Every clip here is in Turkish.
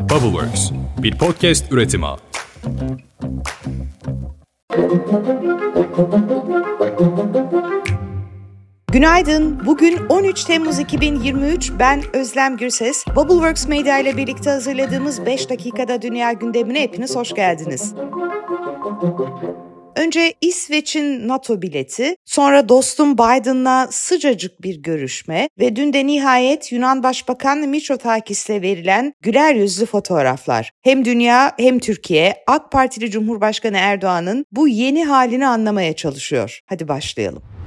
Bubbleworks, bir podcast üretimi. Günaydın. Bugün 13 Temmuz 2023. Ben Özlem Gürses. Bubbleworks Media ile birlikte hazırladığımız 5 dakikada dünya gündemine hepiniz hoş geldiniz. Önce İsveç'in NATO bileti, sonra dostum Biden'la sıcacık bir görüşme ve dün de nihayet Yunan Başbakan Mitsotakis'le verilen güler yüzlü fotoğraflar. Hem dünya hem Türkiye AK Partili Cumhurbaşkanı Erdoğan'ın bu yeni halini anlamaya çalışıyor. Hadi başlayalım.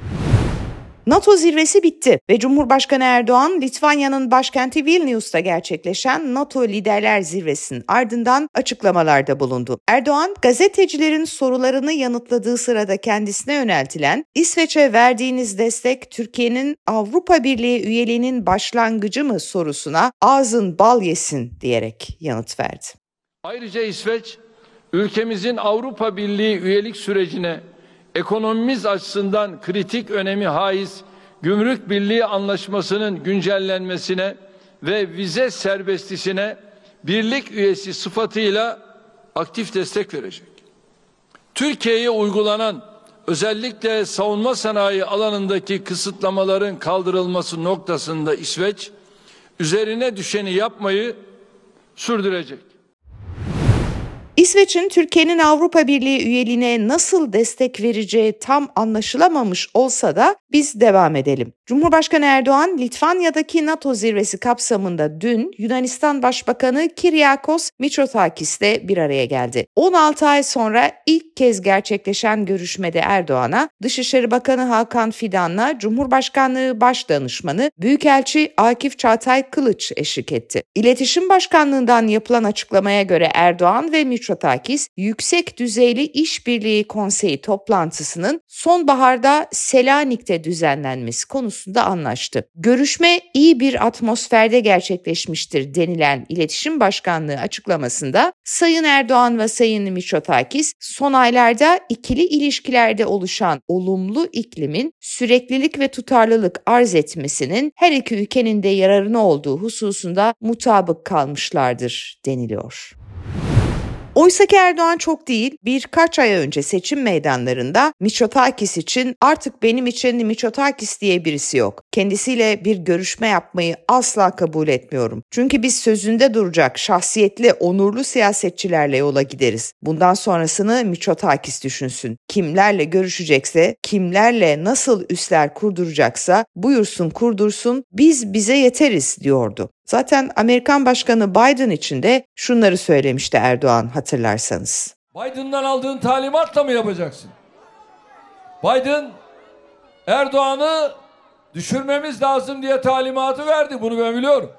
NATO zirvesi bitti ve Cumhurbaşkanı Erdoğan Litvanya'nın başkenti Vilnius'ta gerçekleşen NATO Liderler Zirvesi'nin ardından açıklamalarda bulundu. Erdoğan gazetecilerin sorularını yanıtladığı sırada kendisine yöneltilen İsveç'e verdiğiniz destek Türkiye'nin Avrupa Birliği üyeliğinin başlangıcı mı sorusuna ağzın bal yesin diyerek yanıt verdi. Ayrıca İsveç ülkemizin Avrupa Birliği üyelik sürecine ekonomimiz açısından kritik önemi haiz Gümrük Birliği Anlaşması'nın güncellenmesine ve vize serbestisine birlik üyesi sıfatıyla aktif destek verecek. Türkiye'ye uygulanan özellikle savunma sanayi alanındaki kısıtlamaların kaldırılması noktasında İsveç üzerine düşeni yapmayı sürdürecek. İsveç'in Türkiye'nin Avrupa Birliği üyeliğine nasıl destek vereceği tam anlaşılamamış olsa da biz devam edelim. Cumhurbaşkanı Erdoğan, Litvanya'daki NATO zirvesi kapsamında dün Yunanistan Başbakanı Kyriakos Mitsotakis'le bir araya geldi. 16 ay sonra ilk kez gerçekleşen görüşmede Erdoğan'a Dışişleri Bakanı Hakan Fidan'la Cumhurbaşkanlığı Başdanışmanı Büyükelçi Akif Çağatay Kılıç eşlik etti. İletişim Başkanlığından yapılan açıklamaya göre Erdoğan ve Mitsotakis Yüksek Düzeyli İşbirliği Konseyi toplantısının sonbaharda Selanik'te düzenlenmesi konusunda anlaştı. Görüşme iyi bir atmosferde gerçekleşmiştir denilen İletişim Başkanlığı açıklamasında Sayın Erdoğan ve Sayın Mitsotakis son aylarda ikili ilişkilerde oluşan olumlu iklimin süreklilik ve tutarlılık arz etmesinin her iki ülkenin de yararına olduğu hususunda mutabık kalmışlardır deniliyor. Oysa ki Erdoğan çok değil, birkaç ay önce seçim meydanlarında Miçotakis için artık benim için Miçotakis diye birisi yok. Kendisiyle bir görüşme yapmayı asla kabul etmiyorum. Çünkü biz sözünde duracak şahsiyetli, onurlu siyasetçilerle yola gideriz. Bundan sonrasını Miçotakis düşünsün. Kimlerle görüşecekse, kimlerle nasıl üsler kurduracaksa buyursun kurdursun, biz bize yeteriz diyordu. Zaten Amerikan Başkanı Biden için de şunları söylemişti Erdoğan hatırlarsanız. Biden'dan aldığın talimatla mı yapacaksın? Biden Erdoğan'ı düşürmemiz lazım diye talimatı verdi. Bunu ben biliyorum.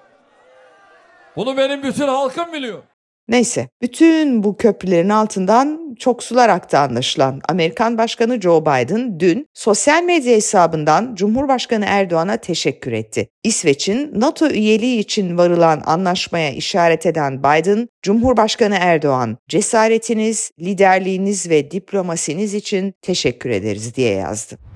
Bunu benim bütün halkım biliyor. Neyse, bütün bu köprülerin altından çok sular aktı anlaşılan. Amerikan Başkanı Joe Biden dün sosyal medya hesabından Cumhurbaşkanı Erdoğan'a teşekkür etti. İsveç'in NATO üyeliği için varılan anlaşmaya işaret eden Biden, Cumhurbaşkanı Erdoğan, cesaretiniz, liderliğiniz ve diplomasiniz için teşekkür ederiz diye yazdı.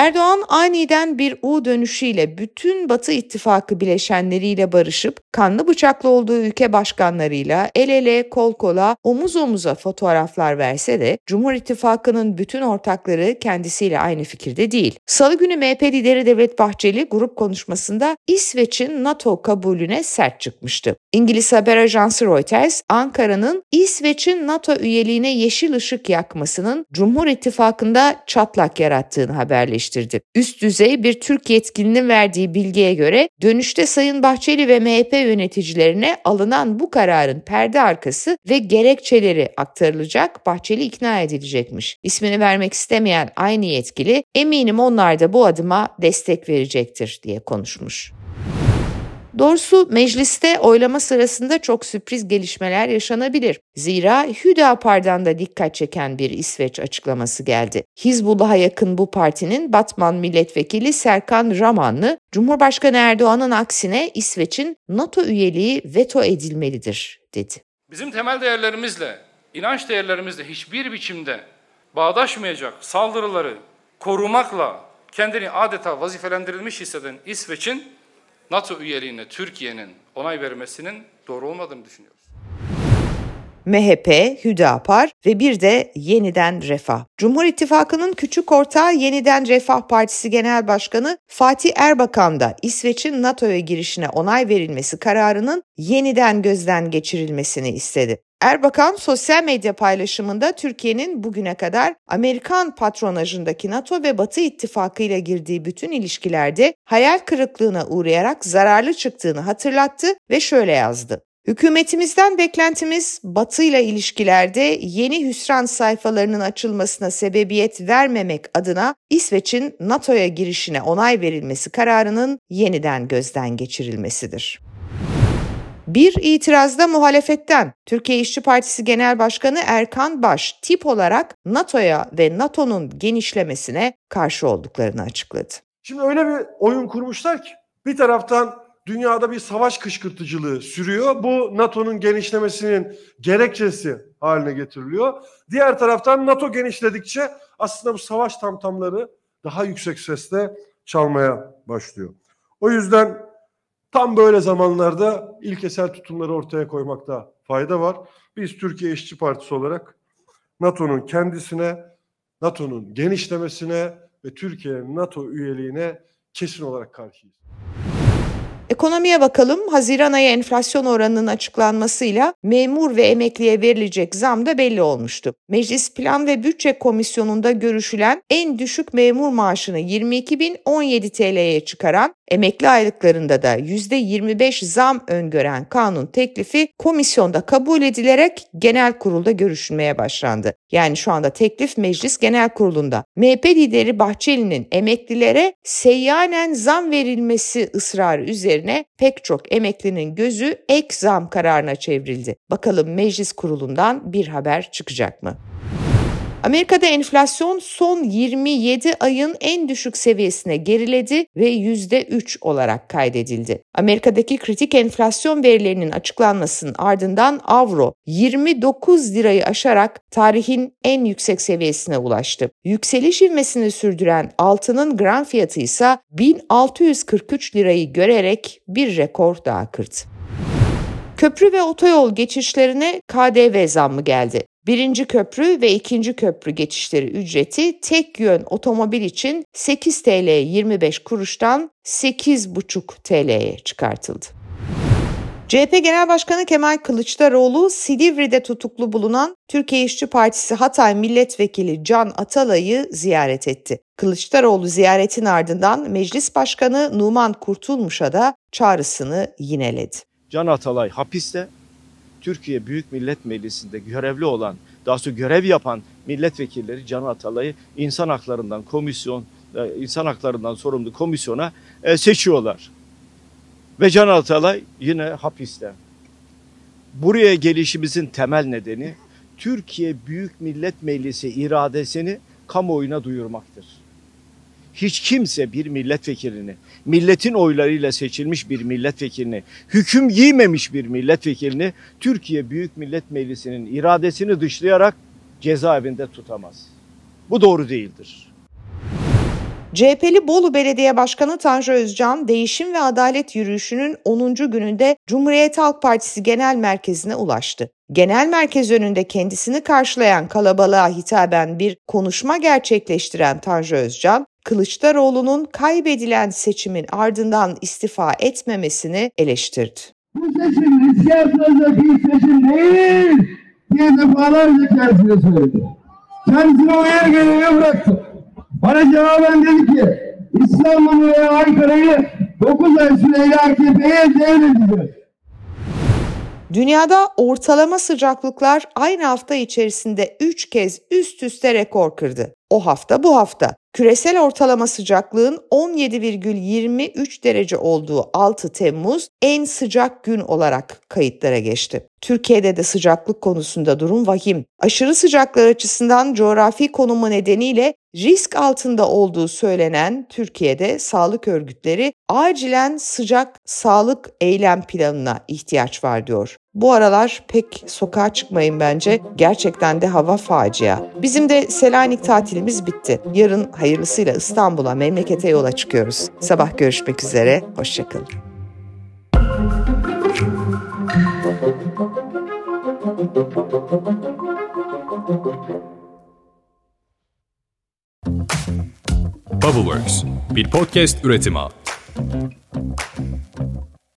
Erdoğan aniden bir U dönüşüyle bütün Batı ittifakı bileşenleriyle barışıp kanlı bıçaklı olduğu ülke başkanlarıyla el ele kol kola omuz omuza fotoğraflar verse de Cumhur İttifakı'nın bütün ortakları kendisiyle aynı fikirde değil. Salı günü MHP lideri Devlet Bahçeli grup konuşmasında İsveç'in NATO kabulüne sert çıkmıştı. İngiliz haber ajansı Reuters, Ankara'nın İsveç'in NATO üyeliğine yeşil ışık yakmasının Cumhur İttifakı'nda çatlak yarattığını haberleştirdi eleştirdi. Üst düzey bir Türk yetkilinin verdiği bilgiye göre dönüşte Sayın Bahçeli ve MHP yöneticilerine alınan bu kararın perde arkası ve gerekçeleri aktarılacak, Bahçeli ikna edilecekmiş. İsmini vermek istemeyen aynı yetkili eminim onlar da bu adıma destek verecektir diye konuşmuş. Doğrusu mecliste oylama sırasında çok sürpriz gelişmeler yaşanabilir. Zira Hüdapar'dan da dikkat çeken bir İsveç açıklaması geldi. Hizbullah'a yakın bu partinin Batman milletvekili Serkan Ramanlı, Cumhurbaşkanı Erdoğan'ın aksine İsveç'in NATO üyeliği veto edilmelidir dedi. Bizim temel değerlerimizle, inanç değerlerimizle hiçbir biçimde bağdaşmayacak saldırıları korumakla kendini adeta vazifelendirilmiş hisseden İsveç'in NATO üyeliğine Türkiye'nin onay vermesinin doğru olmadığını düşünüyoruz. MHP, Hüdapar ve bir de Yeniden Refah. Cumhur İttifakı'nın küçük ortağı Yeniden Refah Partisi Genel Başkanı Fatih Erbakan da İsveç'in NATO'ya girişine onay verilmesi kararının yeniden gözden geçirilmesini istedi. Erbakan sosyal medya paylaşımında Türkiye'nin bugüne kadar Amerikan patronajındaki NATO ve Batı ittifakı ile girdiği bütün ilişkilerde hayal kırıklığına uğrayarak zararlı çıktığını hatırlattı ve şöyle yazdı. Hükümetimizden beklentimiz Batı ile ilişkilerde yeni hüsran sayfalarının açılmasına sebebiyet vermemek adına İsveç'in NATO'ya girişine onay verilmesi kararının yeniden gözden geçirilmesidir. Bir itirazda muhalefetten Türkiye İşçi Partisi Genel Başkanı Erkan Baş tip olarak NATO'ya ve NATO'nun genişlemesine karşı olduklarını açıkladı. Şimdi öyle bir oyun kurmuşlar ki bir taraftan dünyada bir savaş kışkırtıcılığı sürüyor. Bu NATO'nun genişlemesinin gerekçesi haline getiriliyor. Diğer taraftan NATO genişledikçe aslında bu savaş tamtamları daha yüksek sesle çalmaya başlıyor. O yüzden tam böyle zamanlarda ilkesel tutumları ortaya koymakta fayda var. Biz Türkiye İşçi Partisi olarak NATO'nun kendisine, NATO'nun genişlemesine ve Türkiye'nin NATO üyeliğine kesin olarak karşıyız. Ekonomiye bakalım. Haziran ayı enflasyon oranının açıklanmasıyla memur ve emekliye verilecek zam da belli olmuştu. Meclis Plan ve Bütçe Komisyonu'nda görüşülen en düşük memur maaşını 22.017 TL'ye çıkaran Emekli aylıklarında da %25 zam öngören kanun teklifi komisyonda kabul edilerek genel kurulda görüşülmeye başlandı. Yani şu anda teklif meclis genel kurulunda. MHP lideri Bahçeli'nin emeklilere seyyanen zam verilmesi ısrarı üzerine pek çok emeklinin gözü ek zam kararına çevrildi. Bakalım meclis kurulundan bir haber çıkacak mı? Amerika'da enflasyon son 27 ayın en düşük seviyesine geriledi ve %3 olarak kaydedildi. Amerika'daki kritik enflasyon verilerinin açıklanmasının ardından avro 29 lirayı aşarak tarihin en yüksek seviyesine ulaştı. Yükseliş ivmesini sürdüren altının gram fiyatı ise 1643 lirayı görerek bir rekor daha kırdı. Köprü ve otoyol geçişlerine KDV zammı geldi. Birinci köprü ve ikinci köprü geçişleri ücreti tek yön otomobil için 8 TL 25 kuruştan 8,5 TL'ye çıkartıldı. CHP Genel Başkanı Kemal Kılıçdaroğlu Silivri'de tutuklu bulunan Türkiye İşçi Partisi Hatay Milletvekili Can Atalay'ı ziyaret etti. Kılıçdaroğlu ziyaretin ardından Meclis Başkanı Numan Kurtulmuş'a da çağrısını yineledi. Can Atalay hapiste Türkiye Büyük Millet Meclisi'nde görevli olan, daha sonra görev yapan milletvekilleri Can Atalay'ı insan haklarından komisyon, e, insan haklarından sorumlu komisyona e, seçiyorlar. Ve Can Atalay yine hapiste. Buraya gelişimizin temel nedeni Türkiye Büyük Millet Meclisi iradesini kamuoyuna duyurmaktır hiç kimse bir milletvekilini, milletin oylarıyla seçilmiş bir milletvekilini, hüküm giymemiş bir milletvekilini Türkiye Büyük Millet Meclisi'nin iradesini dışlayarak cezaevinde tutamaz. Bu doğru değildir. CHP'li Bolu Belediye Başkanı Tanju Özcan, Değişim ve Adalet Yürüyüşü'nün 10. gününde Cumhuriyet Halk Partisi Genel Merkezi'ne ulaştı. Genel merkez önünde kendisini karşılayan kalabalığa hitaben bir konuşma gerçekleştiren Tanju Özcan, Kılıçdaroğlu'nun kaybedilen seçimin ardından istifa etmemesini eleştirdi. Bu seçim riske atılacak bir seçim değil diye defalarca kendisine söyledi. Kendisine uyar görevi bıraktı. Bana cevaben dedi ki İstanbul'u ve Ankara'yı 9 ay süreyle AKP'ye devredeceğiz. Dünyada ortalama sıcaklıklar aynı hafta içerisinde 3 kez üst üste rekor kırdı. O hafta bu hafta. Küresel ortalama sıcaklığın 17,23 derece olduğu 6 Temmuz en sıcak gün olarak kayıtlara geçti. Türkiye'de de sıcaklık konusunda durum vahim. Aşırı sıcaklar açısından coğrafi konumu nedeniyle risk altında olduğu söylenen Türkiye'de sağlık örgütleri acilen sıcak sağlık eylem planına ihtiyaç var diyor. Bu aralar pek sokağa çıkmayın bence. Gerçekten de hava facia. Bizim de Selanik tatilimiz bitti. Yarın hayırlısıyla İstanbul'a, memlekete yola çıkıyoruz. Sabah görüşmek üzere, hoşçakalın. Bubbleworks, bir podcast üretimi.